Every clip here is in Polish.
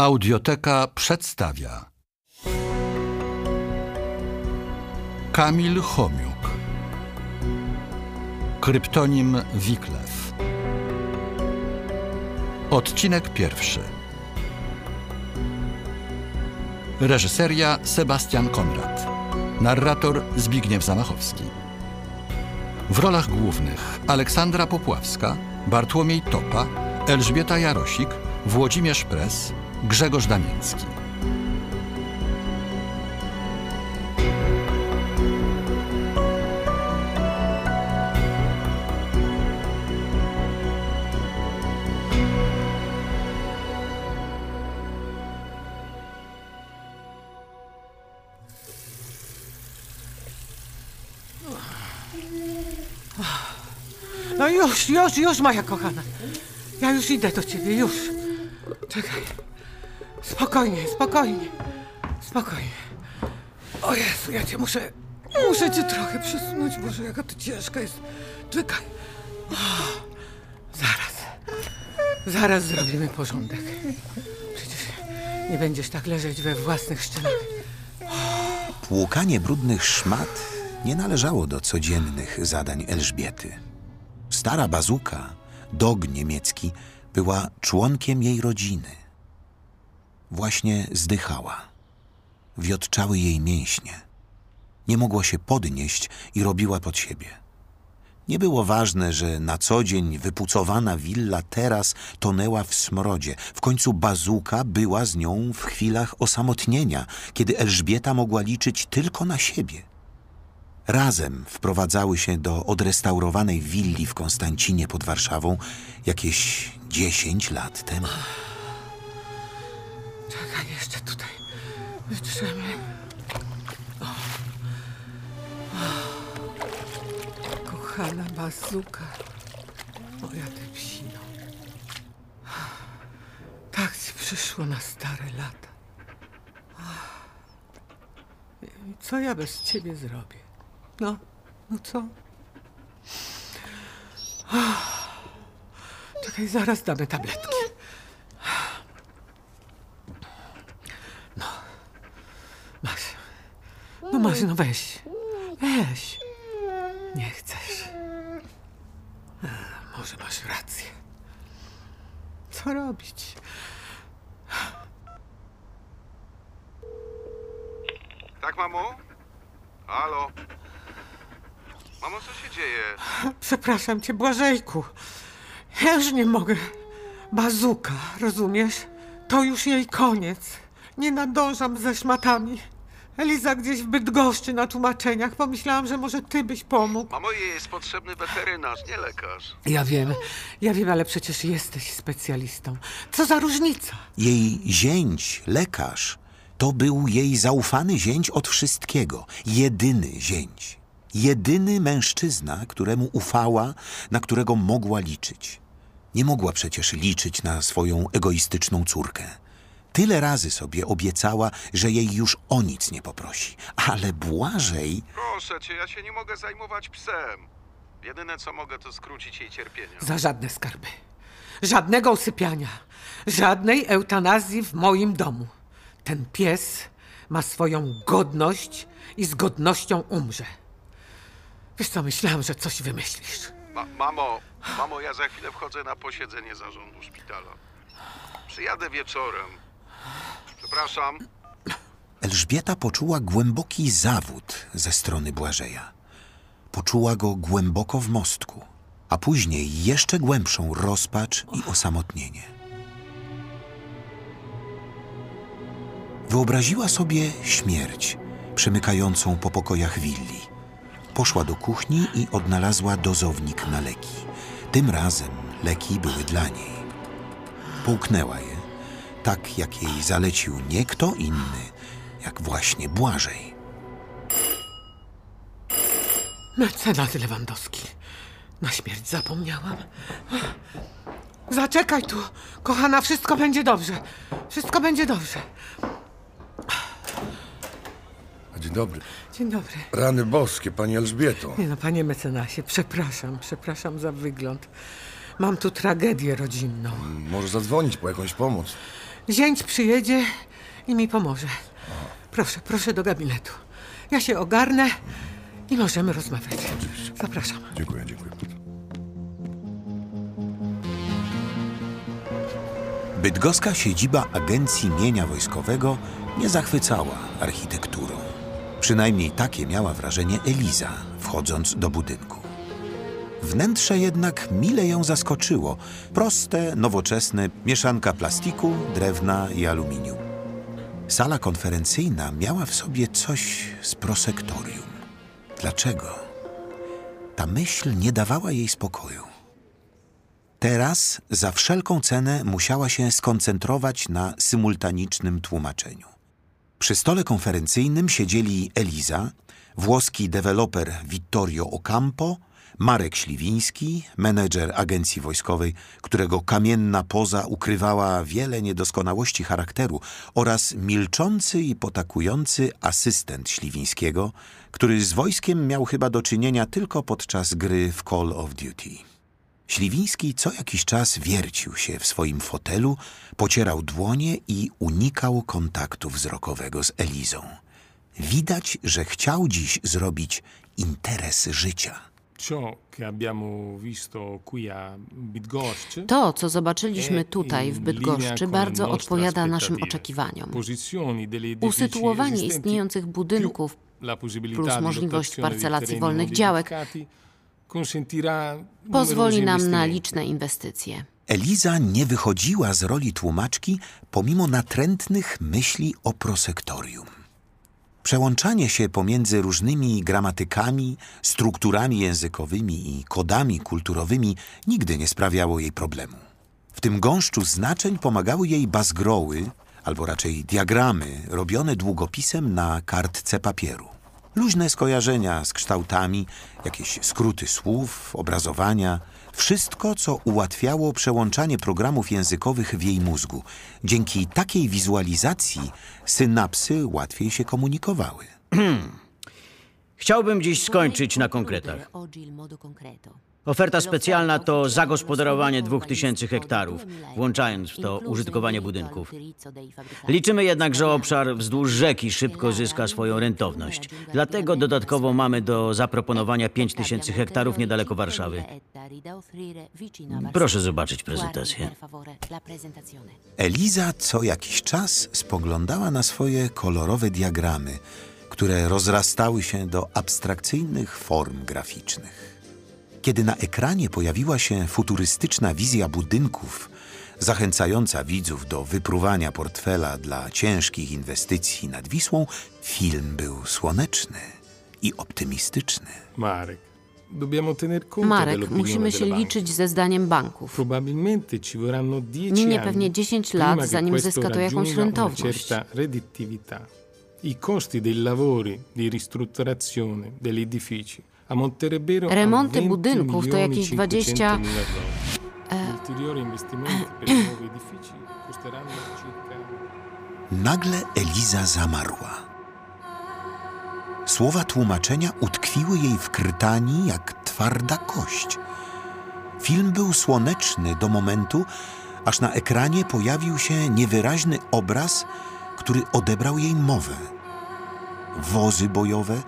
Audioteka przedstawia Kamil Chomiuk. Kryptonim Wiklew. Odcinek pierwszy. Reżyseria Sebastian Konrad. Narrator Zbigniew Zamachowski. W rolach głównych Aleksandra Popławska, Bartłomiej Topa, Elżbieta Jarosik, Włodzimierz Pres, Grzegorz Damiński. No już, już, już, moja kochana. Ja już idę do ciebie, już. Czekaj. Spokojnie, spokojnie. Spokojnie. O Jezu, ja cię muszę... Muszę cię trochę przesunąć, Boże, jaka to ciężka jest. Czekaj. O, zaraz. Zaraz zrobimy porządek. Przecież nie będziesz tak leżeć we własnych szczynach. Płukanie brudnych szmat nie należało do codziennych zadań Elżbiety. Stara bazuka, dog niemiecki, była członkiem jej rodziny. Właśnie zdychała. Wiotczały jej mięśnie. Nie mogła się podnieść i robiła pod siebie. Nie było ważne, że na co dzień wypucowana willa teraz tonęła w smrodzie. W końcu bazuka była z nią w chwilach osamotnienia, kiedy Elżbieta mogła liczyć tylko na siebie. Razem wprowadzały się do odrestaurowanej willi w Konstancinie pod Warszawą jakieś 10 lat temu. Czekaj, jeszcze tutaj. Wytrzemy. O. Kochana bazuka. Moja ty psino. Tak ci przyszło na stare lata. Co ja bez ciebie zrobię? No, no co? Czekaj, zaraz damy tabletki. Masz. Masz, no weź. Weź. Nie chcesz. A, może masz rację. Co robić? Tak, mamo? Halo? Mamo, co się dzieje? Przepraszam cię, Błażejku. Ja już nie mogę. Bazuka, rozumiesz? To już jej koniec. Nie nadążam ze szmatami. Eliza gdzieś w Bydgoszczy na tłumaczeniach. Pomyślałam, że może ty byś pomógł. Mamo, jej jest potrzebny weterynarz, nie lekarz. Ja wiem, ja wiem, ale przecież jesteś specjalistą. Co za różnica? Jej zięć, lekarz, to był jej zaufany zięć od wszystkiego. Jedyny zięć. Jedyny mężczyzna, któremu ufała, na którego mogła liczyć. Nie mogła przecież liczyć na swoją egoistyczną córkę. Tyle razy sobie obiecała, że jej już o nic nie poprosi. Ale Błażej Proszę cię, ja się nie mogę zajmować psem. Jedyne co mogę, to skrócić jej cierpienie. Za żadne skarby. Żadnego usypiania. Żadnej eutanazji w moim domu. Ten pies ma swoją godność i z godnością umrze. Wiesz co, myślałam, że coś wymyślisz. Ma mamo, mamo, ja za chwilę wchodzę na posiedzenie zarządu szpitala. Przyjadę wieczorem. Przepraszam. Elżbieta poczuła głęboki zawód ze strony Błażeja. Poczuła go głęboko w mostku, a później jeszcze głębszą rozpacz i osamotnienie. Wyobraziła sobie śmierć przemykającą po pokojach willi. Poszła do kuchni i odnalazła dozownik na leki. Tym razem leki były dla niej. Połknęła je, tak jak jej zalecił nie kto inny, jak właśnie Błażej. Mecenas Lewandowski. Na śmierć zapomniałam. Zaczekaj tu, kochana, wszystko będzie dobrze. Wszystko będzie dobrze. Dzień dobry. Dzień dobry. Rany boskie, pani Elżbieto. Nie no, panie mecenasie, przepraszam, przepraszam za wygląd. Mam tu tragedię rodzinną. Może zadzwonić po jakąś pomoc. Zięć przyjedzie i mi pomoże. Proszę, proszę do gabinetu. Ja się ogarnę i możemy rozmawiać. Zapraszam. Dziękuję, dziękuję. Bydgoska siedziba Agencji Mienia Wojskowego nie zachwycała architekturą. Przynajmniej takie miała wrażenie Eliza, wchodząc do budynku. Wnętrze jednak mile ją zaskoczyło. Proste, nowoczesne, mieszanka plastiku, drewna i aluminium. Sala konferencyjna miała w sobie coś z prosektorium. Dlaczego? Ta myśl nie dawała jej spokoju. Teraz za wszelką cenę musiała się skoncentrować na symultanicznym tłumaczeniu. Przy stole konferencyjnym siedzieli Eliza, włoski deweloper Vittorio Ocampo, Marek Śliwiński, menedżer agencji wojskowej, którego kamienna poza ukrywała wiele niedoskonałości charakteru oraz milczący i potakujący asystent Śliwińskiego, który z wojskiem miał chyba do czynienia tylko podczas gry w Call of Duty. Śliwiński co jakiś czas wiercił się w swoim fotelu, pocierał dłonie i unikał kontaktu wzrokowego z Elizą. Widać, że chciał dziś zrobić interes życia. Ciò che abbiamo visto qui a Bydgoszcz To, co zobaczyliśmy tutaj w Bydgoszczy, bardzo odpowiada naszym oczekiwaniom. Usytuowanie istniejących budynków plus możliwość parcelacji wolnych działek pozwoli nam na liczne inwestycje. Eliza nie wychodziła z roli tłumaczki pomimo natrętnych myśli o prosektorium. Przełączanie się pomiędzy różnymi gramatykami, strukturami językowymi i kodami kulturowymi nigdy nie sprawiało jej problemu. W tym gąszczu znaczeń pomagały jej bazgroły, albo raczej diagramy, robione długopisem na kartce papieru. Luźne skojarzenia z kształtami, jakieś skróty słów, obrazowania, wszystko, co ułatwiało przełączanie programów językowych w jej mózgu. Dzięki takiej wizualizacji synapsy łatwiej się komunikowały. Chciałbym dziś skończyć na konkretach. Oferta specjalna to zagospodarowanie 2000 hektarów, włączając w to użytkowanie budynków. Liczymy jednak, że obszar wzdłuż rzeki szybko zyska swoją rentowność. Dlatego dodatkowo mamy do zaproponowania 5000 hektarów niedaleko Warszawy. Proszę zobaczyć prezentację. Eliza co jakiś czas spoglądała na swoje kolorowe diagramy, które rozrastały się do abstrakcyjnych form graficznych. Kiedy na ekranie pojawiła się futurystyczna wizja budynków, zachęcająca widzów do wypruwania portfela dla ciężkich inwestycji nad Wisłą, film był słoneczny i optymistyczny. Marek, Marek, musimy się liczyć ze zdaniem banków. Probabilmente ci vorranno 10 Minie pewnie 10 prima lat, zanim zyska to jakąś rentowność. I costi dei lavori di ristrutturazione degli edifici Remonty 20 budynków to jakieś 500 20 mila dollari. Ulteriori investimenti per i nuovi edifici costeranno circa Nagle Eliza zamarła. Słowa tłumaczenia utkwiły jej w krtani jak twarda kość. Film był słoneczny do momentu, aż na ekranie pojawił się niewyraźny obraz, który odebrał jej mowę. Wozy bojowe,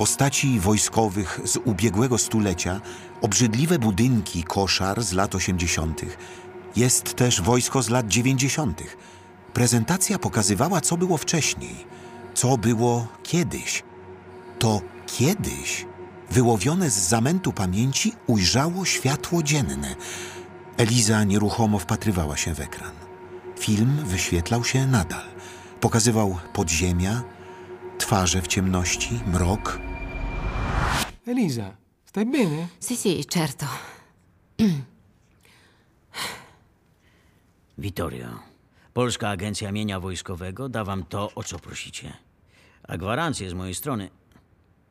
postaci wojskowych z ubiegłego stulecia, obrzydliwe budynki koszar z lat 80. Jest też wojsko z lat 90. Prezentacja pokazywała, co było wcześniej, co było kiedyś. To kiedyś, wyłowione z zamętu pamięci, ujrzało światło dzienne. Eliza nieruchomo wpatrywała się w ekran. Film wyświetlał się nadal. Pokazywał podziemia, twarze w ciemności, mrok. Elisa, stai bene? Sì, sì, certo. Vittorio, Polska Agencja Mienia Wojskowego da wam to, o co prosicie. A gwarancje z mojej strony.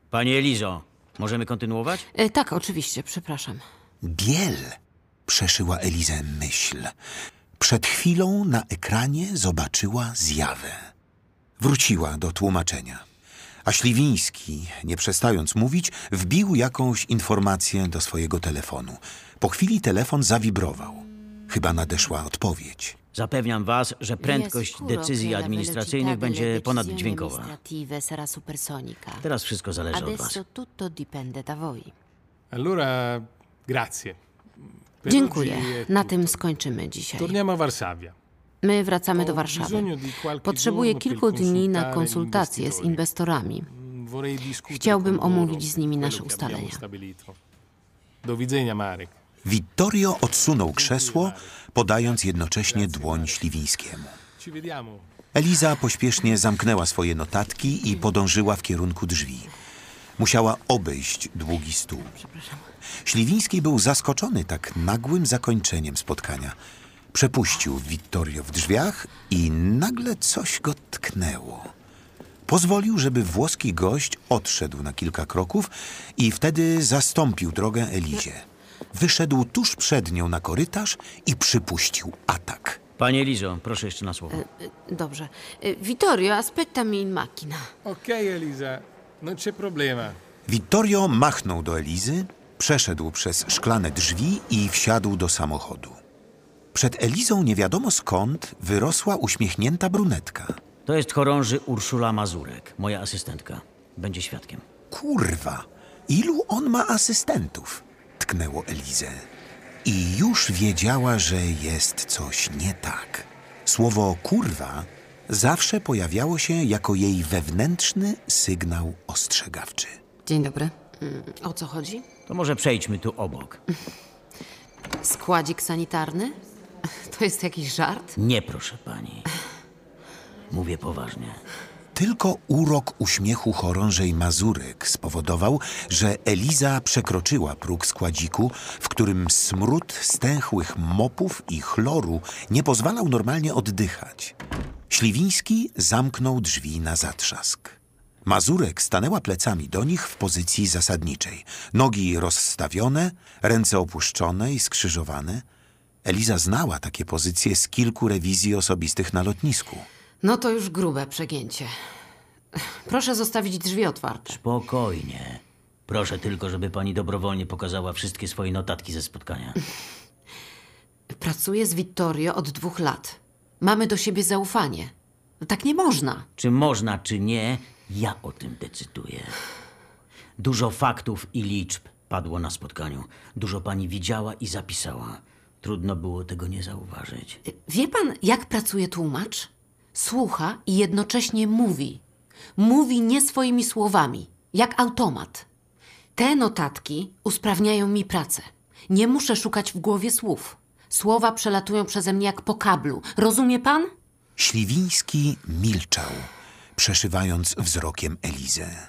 Pani Elizo, możemy kontynuować? E, tak, oczywiście, przepraszam. Biel przeszyła Elizę myśl. Przed chwilą na ekranie zobaczyła zjawę. Wróciła do tłumaczenia. A Śliwiński, nie przestając mówić, wbił jakąś informację do swojego telefonu. Po chwili telefon zawibrował. Chyba nadeszła odpowiedź. Zapewniam was, że prędkość decyzji administracyjnych będzie ponaddźwiękowa. Teraz wszystko zależy od was. Adesso tutto dipende da voi. Allora, grazie. Dziękuję. Na tym skończymy dzisiaj. Torniamo a Varsavia. My wracamy do Warszawy. Potrzebuję kilku dni na konsultacje z inwestorami. Chciałbym omówić z nimi nasze ustalenia. Do widzenia, Marek. Vittorio odsunął krzesło, podając jednocześnie dłoń Śliwińskiemu. Eliza pośpiesznie zamknęła swoje notatki i podążyła w kierunku drzwi. Musiała obejść długi stół. Śliwiński był zaskoczony tak nagłym zakończeniem spotkania. Przepuścił Vittorio w drzwiach i nagle coś go tknęło. Pozwolił, żeby włoski gość odszedł na kilka kroków i wtedy zastąpił drogę Elizie. Wyszedł tuż przed nią na korytarz i przypuścił atak. Panie Lizo, proszę jeszcze na słowo. Dobrze. Y, Vittorio, aspettami in macchina. Ok, Elisa, non c'è problema. Vittorio machnął do Elizy, przeszedł przez szklane drzwi i wsiadł do samochodu. Przed Elizą nie wiadomo skąd wyrosła uśmiechnięta brunetka. To jest chorąży Urszula Mazurek, moja asystentka. Będzie świadkiem. Kurwa, ilu on ma asystentów? Tknęło Elizę. I już wiedziała, że jest coś nie tak. Słowo kurwa zawsze pojawiało się jako jej wewnętrzny sygnał ostrzegawczy. Dzień dobry. Mm, O co chodzi? To może przejdźmy tu obok. Składzik sanitarny? To jest jakiś żart? Nie, proszę pani. Mówię poważnie. Tylko urok uśmiechu chorążej Mazurek spowodował, że Eliza przekroczyła próg składziku, w którym smród stęchłych mopów i chloru nie pozwalał normalnie oddychać. Śliwiński zamknął drzwi na zatrzask. Mazurek stanęła plecami do nich w pozycji zasadniczej. Nogi rozstawione, ręce opuszczone i skrzyżowane. Eliza znała takie pozycje z kilku rewizji osobistych na lotnisku. No to już grube przegięcie. Proszę zostawić drzwi otwarte. Spokojnie. Proszę tylko, żeby pani dobrowolnie pokazała wszystkie swoje notatki ze spotkania. Pracuję z Vittorio od dwóch lat. Mamy do siebie zaufanie. Tak nie można. Czy można, czy nie, ja o tym decyduję. Dużo faktów i liczb padło na spotkaniu. Dużo pani widziała i zapisała. Trudno było tego nie zauważyć. Wie pan, jak pracuje tłumacz? Słucha i jednocześnie mówi. Mówi nie swoimi słowami, jak automat. Te notatki usprawniają mi pracę. Nie muszę szukać w głowie słów. Słowa przelatują przeze mnie jak po kablu. Rozumie pan? Śliwiński milczał, przeszywając wzrokiem Elizę.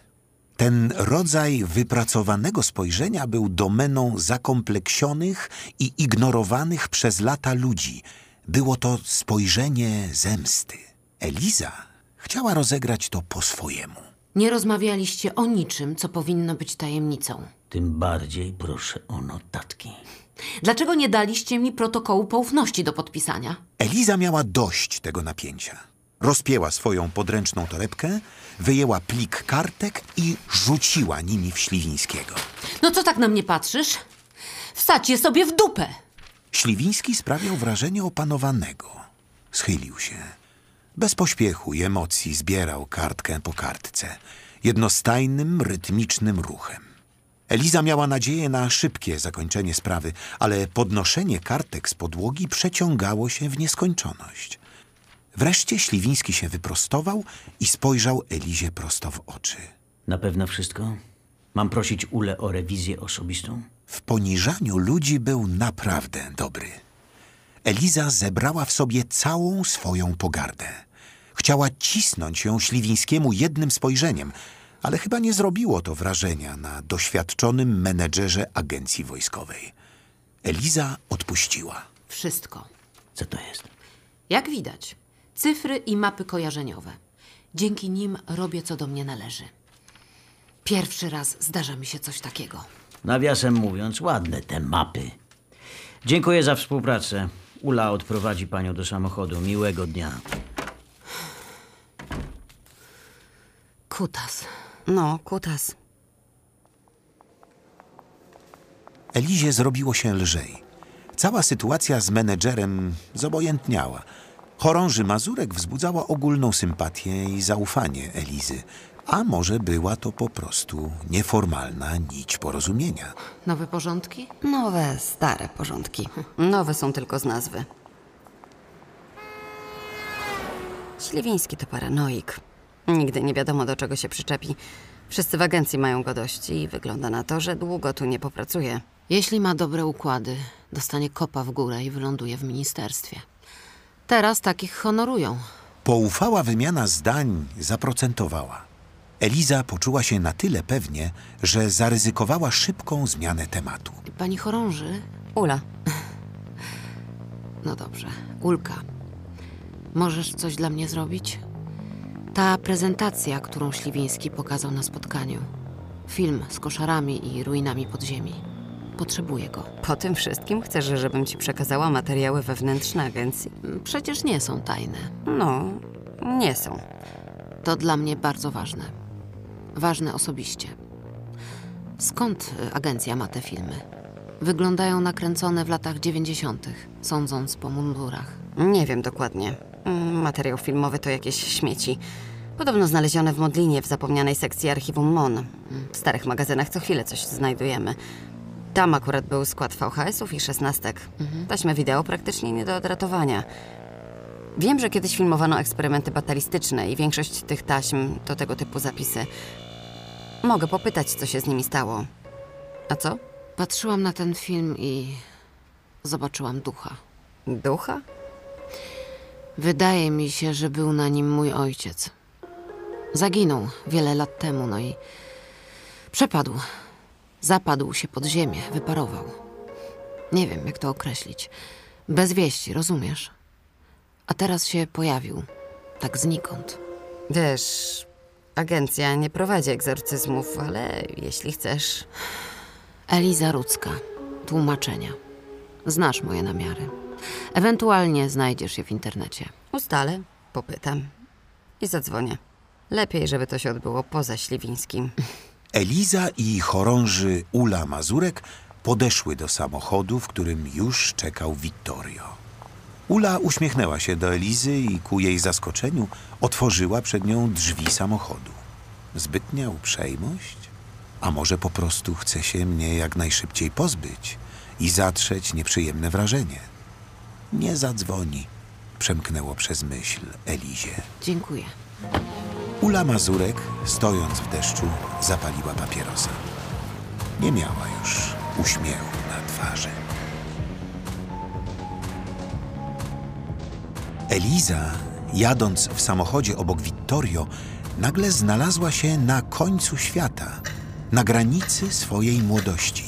Ten rodzaj wypracowanego spojrzenia był domeną zakompleksionych i ignorowanych przez lata ludzi. Było to spojrzenie zemsty. Eliza chciała rozegrać to po swojemu. Nie rozmawialiście o niczym, co powinno być tajemnicą. Tym bardziej proszę o notatki. Dlaczego nie daliście mi protokołu poufności do podpisania? Eliza miała dość tego napięcia. Rozpięła swoją podręczną torebkę, wyjęła plik kartek i rzuciła nimi w Śliwińskiego. No co tak na mnie patrzysz? Wsadź je sobie w dupę! Śliwiński sprawiał wrażenie opanowanego. Schylił się. Bez pośpiechu i emocji zbierał kartkę po kartce, jednostajnym, rytmicznym ruchem. Eliza miała nadzieję na szybkie zakończenie sprawy, ale podnoszenie kartek z podłogi przeciągało się w nieskończoność. Wreszcie Śliwiński się wyprostował i spojrzał Elizie prosto w oczy. Na pewno wszystko? Mam prosić Ule o rewizję osobistą? W poniżaniu ludzi był naprawdę dobry. Eliza zebrała w sobie całą swoją pogardę. Chciała cisnąć ją Śliwińskiemu jednym spojrzeniem, ale chyba nie zrobiło to wrażenia na doświadczonym menedżerze agencji wojskowej. Eliza odpuściła. Wszystko. Co to jest? Jak widać, cyfry i mapy kojarzeniowe. Dzięki nim robię, co do mnie należy. Pierwszy raz zdarza mi się coś takiego. Nawiasem mówiąc, ładne te mapy. Dziękuję za współpracę. Ula odprowadzi panią do samochodu. Miłego dnia. Kutas. No, kutas. Elizie zrobiło się lżej. Cała sytuacja z menedżerem zobojętniała. Chorąży Mazurek wzbudzała ogólną sympatię i zaufanie Elizy, a może była to po prostu nieformalna nić porozumienia. Nowe porządki? Nowe, stare porządki. Nowe są tylko z nazwy. Śliwiński to paranoik. Nigdy nie wiadomo, do czego się przyczepi. Wszyscy w agencji mają go dość i wygląda na to, że długo tu nie popracuje. Jeśli ma dobre układy, dostanie kopa w górę i wyląduje w ministerstwie. Teraz takich honorują. Poufała wymiana zdań zaprocentowała. Eliza poczuła się na tyle pewnie, że zaryzykowała szybką zmianę tematu. Pani chorąży? Ula, No dobrze. Ulka, możesz coś dla mnie zrobić? Ta prezentacja, którą Śliwiński pokazał na spotkaniu. Film z koszarami i ruinami podziemi. Potrzebuję go. po tym wszystkim chcesz, żebym ci przekazała materiały wewnętrzne agencji? Przecież nie są tajne. No, nie są. To dla mnie bardzo ważne. Ważne osobiście. Skąd y, agencja ma te filmy? Wyglądają nakręcone w latach 90., sądząc po mundurach. Nie wiem dokładnie. Mm, Materiał filmowy to jakieś śmieci. Podobno znalezione w Modlinie w zapomnianej sekcji archiwum MON. W starych magazynach co chwilę coś znajdujemy. Tam akurat był skład VHS-ów i szesnastek. Taśmy wideo praktycznie nie do odratowania. Wiem, że kiedyś filmowano eksperymenty batalistyczne i większość tych taśm to tego typu zapisy. Mogę popytać, co się z nimi stało. A co? Patrzyłam na ten film i zobaczyłam ducha. Ducha? Wydaje mi się, że był na nim mój ojciec. Zaginął wiele lat temu, no i przepadł. Zapadł się pod ziemię, wyparował. Nie wiem, jak to określić. Bez wieści, rozumiesz? A teraz się pojawił, tak znikąd. Wiesz, agencja nie prowadzi egzorcyzmów, ale jeśli chcesz. Eliza Rudzka, tłumaczenia. Znasz moje namiary. Ewentualnie znajdziesz je w internecie. Ustalę, popytam i zadzwonię. Lepiej, żeby to się odbyło poza Śliwińskim. Eliza i chorąży Ula Mazurek podeszły do samochodu, w którym już czekał Vittorio. Ula uśmiechnęła się do Elizy i ku jej zaskoczeniu otworzyła przed nią drzwi samochodu. Zbytnia uprzejmość? A może po prostu chce się mnie jak najszybciej pozbyć i zatrzeć nieprzyjemne wrażenie? Nie zadzwoni, przemknęło przez myśl Elizie. Dziękuję. Ula Mazurek, stojąc w deszczu, zapaliła papierosa. Nie miała już uśmiechu na twarzy. Eliza, jadąc w samochodzie obok Vittorio, nagle znalazła się na końcu świata, na granicy swojej młodości.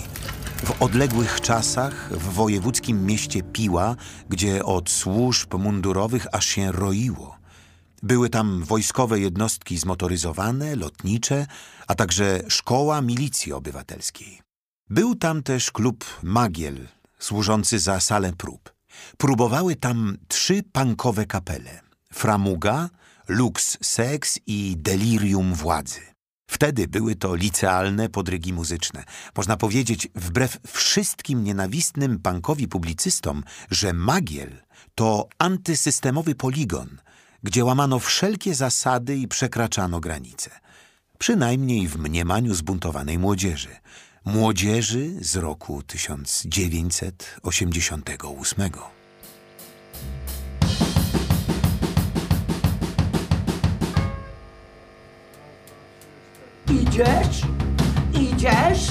W odległych czasach w wojewódzkim mieście Piła, gdzie od służb mundurowych aż się roiło. Były tam wojskowe jednostki zmotoryzowane, lotnicze, a także szkoła milicji obywatelskiej. Był tam też klub Magiel, służący za salę prób. Próbowały tam trzy punkowe kapele. Framuga, Lux Sex i Delirium Władzy. Wtedy były to licealne podrygi muzyczne. Można powiedzieć, wbrew wszystkim nienawistnym punkowi publicystom, że Magiel to antysystemowy poligon, gdzie łamano wszelkie zasady i przekraczano granice. Przynajmniej w mniemaniu zbuntowanej młodzieży. Młodzieży z roku 1988. Idziesz, idziesz,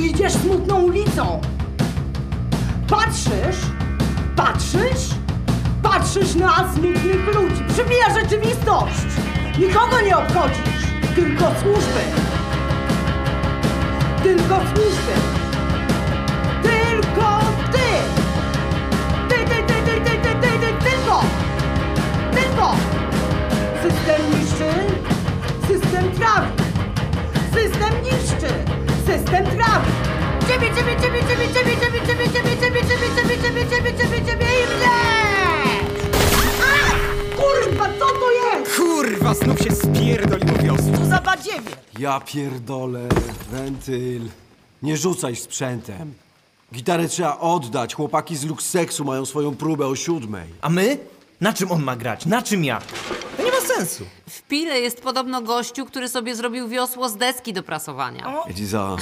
idziesz smutną ulicą. Patrzysz, patrzysz, patrzysz na smutnych ludzi. Przybija rzeczywistość. Nikogo nie obchodzisz, tylko służby. Tylko służby. Tylko ty. Ty, ty, ty, ty, ty, ty, ty, ty, tylko. Tylko. System niszczy, system trawi. System niszczy! System trawi! Ciebie, ciebie, ciebie, ciebie, ciebie, ciebie, ciebie, ciebie, ciebie, ciebie, ciebie, ciebie, ciebie, ciebie, ciebie i mnie! A! Kurwa, znów się spierdoliło wiosło. Co za badziewie? Ja pierdolę, wentyl. Nie rzucaj sprzętem. Gitarę trzeba oddać. Chłopaki z Luxeksu mają swoją próbę o siódmej. A my? Na czym on ma grać? Na czym ja? To nie ma sensu. W Pile jest podobno gościu, który sobie zrobił wiosło z deski do prasowania. Eliza,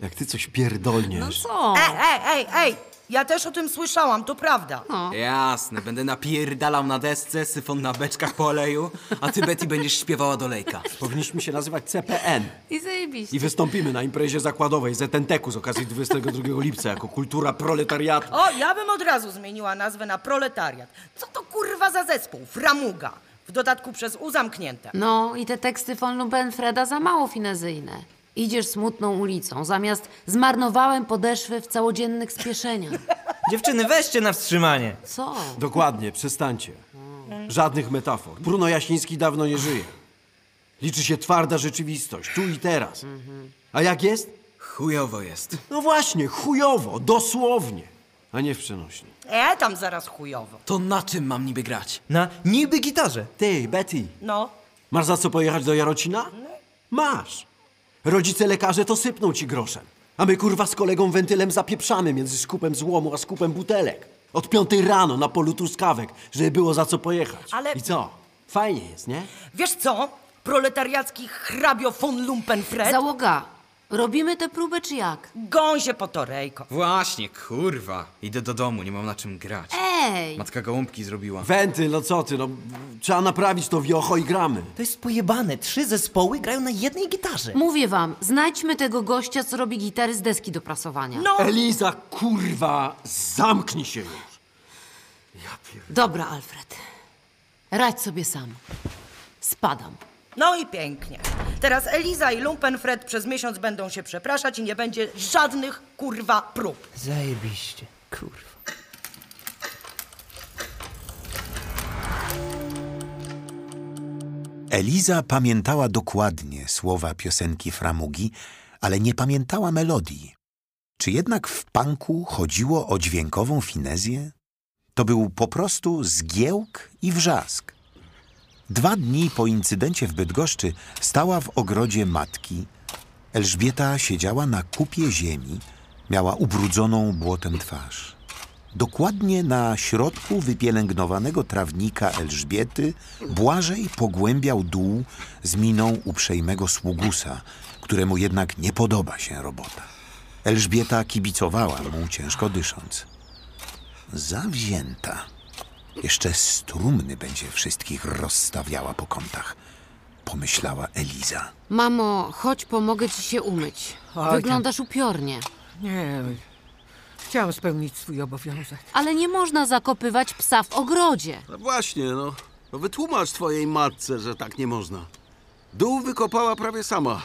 jak ty coś pierdolniesz... Co? Ej, ej, ej, ej! Ja też o tym słyszałam, to prawda. Jasne, będę napierdalał na desce, syfon na beczkach po oleju, a ty, Betty, będziesz śpiewała do lejka. Powinniśmy się nazywać CPN. I zajebiście. I wystąpimy na imprezie zakładowej ZNTK z okazji 22 lipca jako kultura proletariatu. O, ja bym od razu zmieniła nazwę na proletariat. Co to kurwa za zespół? Framuga. W dodatku przez U zamknięte. No i te teksty von Lubenfreda za mało finezyjne. Idziesz smutną ulicą, zamiast zmarnowałem podeszwy w całodziennych spieszeniach. Dziewczyny, weźcie na wstrzymanie. Co? Dokładnie, przestańcie. Żadnych metafor. Bruno Jasiński dawno nie żyje. Liczy się twarda rzeczywistość, tu i teraz. A jak jest? Chujowo jest. No właśnie, chujowo, dosłownie. A nie w przenośni. E, tam zaraz chujowo. To na czym mam niby grać? Na niby gitarze. Ty, Betty, No, masz za co pojechać do Jarocina? Masz. Rodzice lekarze to sypną ci groszem. A my kurwa z kolegą wentylem zapieprzamy między skupem złomu a skupem butelek. Od piątej rano na polu truskawek, żeby było za co pojechać. Ale- I co? Fajnie jest, nie? wiesz co? Proletariacki hrabio von Lumpenfred? Załoga, robimy tę próbę czy jak? Się po torejko. Właśnie, kurwa. Idę do domu, nie mam na czym grać. Ej! Matka gołąbki zrobiła. Wentyl, no co ty, no trzeba naprawić to wiocho i gramy. To jest pojebane. Trzy zespoły grają na jednej gitarze. Mówię wam, znajdźmy tego gościa, co robi gitary z deski do prasowania. No, Eliza, kurwa, zamknij się już. Dobra, Alfred. Radź sobie sam. Spadam. No i pięknie. Teraz Eliza i Lumpenfred przez miesiąc będą się przepraszać i nie będzie żadnych kurwa prób. Zajebiście. Kurwa. Eliza pamiętała dokładnie słowa piosenki Framugi, ale nie pamiętała melodii. Czy jednak w punku chodziło o dźwiękową finezję? To był po prostu zgiełk i wrzask. Dwa dni po incydencie w Bydgoszczy stała w ogrodzie matki. Elżbieta siedziała na kupie ziemi, miała ubrudzoną błotem twarz. Dokładnie na środku wypielęgnowanego trawnika Elżbiety Błażej pogłębiał dół z miną uprzejmego sługusa, któremu jednak nie podoba się robota. Elżbieta kibicowała mu, ciężko dysząc. Zawzięta. Jeszcze z trumny będzie wszystkich rozstawiała po kątach, pomyślała Eliza. Mamo, chodź, pomogę ci się umyć. Oj, Wyglądasz upiornie. Nie, chciałam spełnić swój obowiązek. Ale nie można zakopywać psa w ogrodzie. No właśnie, no. no. Wytłumacz twojej matce, że tak nie można. Dół wykopała prawie sama.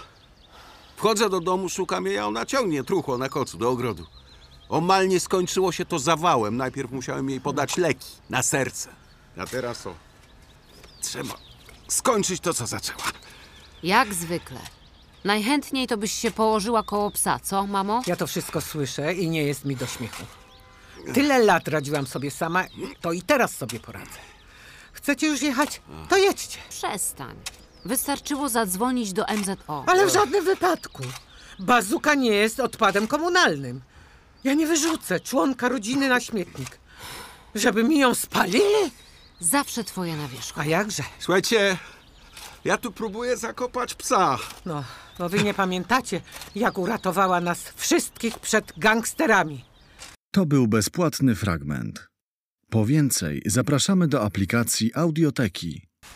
Wchodzę do domu, szukam jej, a ona ciągnie truchło na kocu do ogrodu. Omalnie skończyło się to zawałem. Najpierw musiałem jej podać leki na serce. A teraz o. Trzeba skończyć to, co zaczęła. Jak zwykle. Najchętniej to byś się położyła koło psa, co, mamo? Ja to wszystko słyszę i nie jest mi do śmiechu. Tyle lat radziłam sobie sama, to i teraz sobie poradzę. Chcecie już jechać? To jedźcie. Przestań. Wystarczyło zadzwonić do MZO. Ale w żadnym wypadku. Bazuka nie jest odpadem komunalnym. Ja nie wyrzucę członka rodziny na śmietnik. Żeby mi ją spalili? Zawsze twoja na wierzchu. A jakże? Słuchajcie, ja tu próbuję zakopać psa. No, no wy nie pamiętacie, jak uratowała nas wszystkich przed gangsterami. To był bezpłatny fragment. Po więcej zapraszamy do aplikacji Audioteki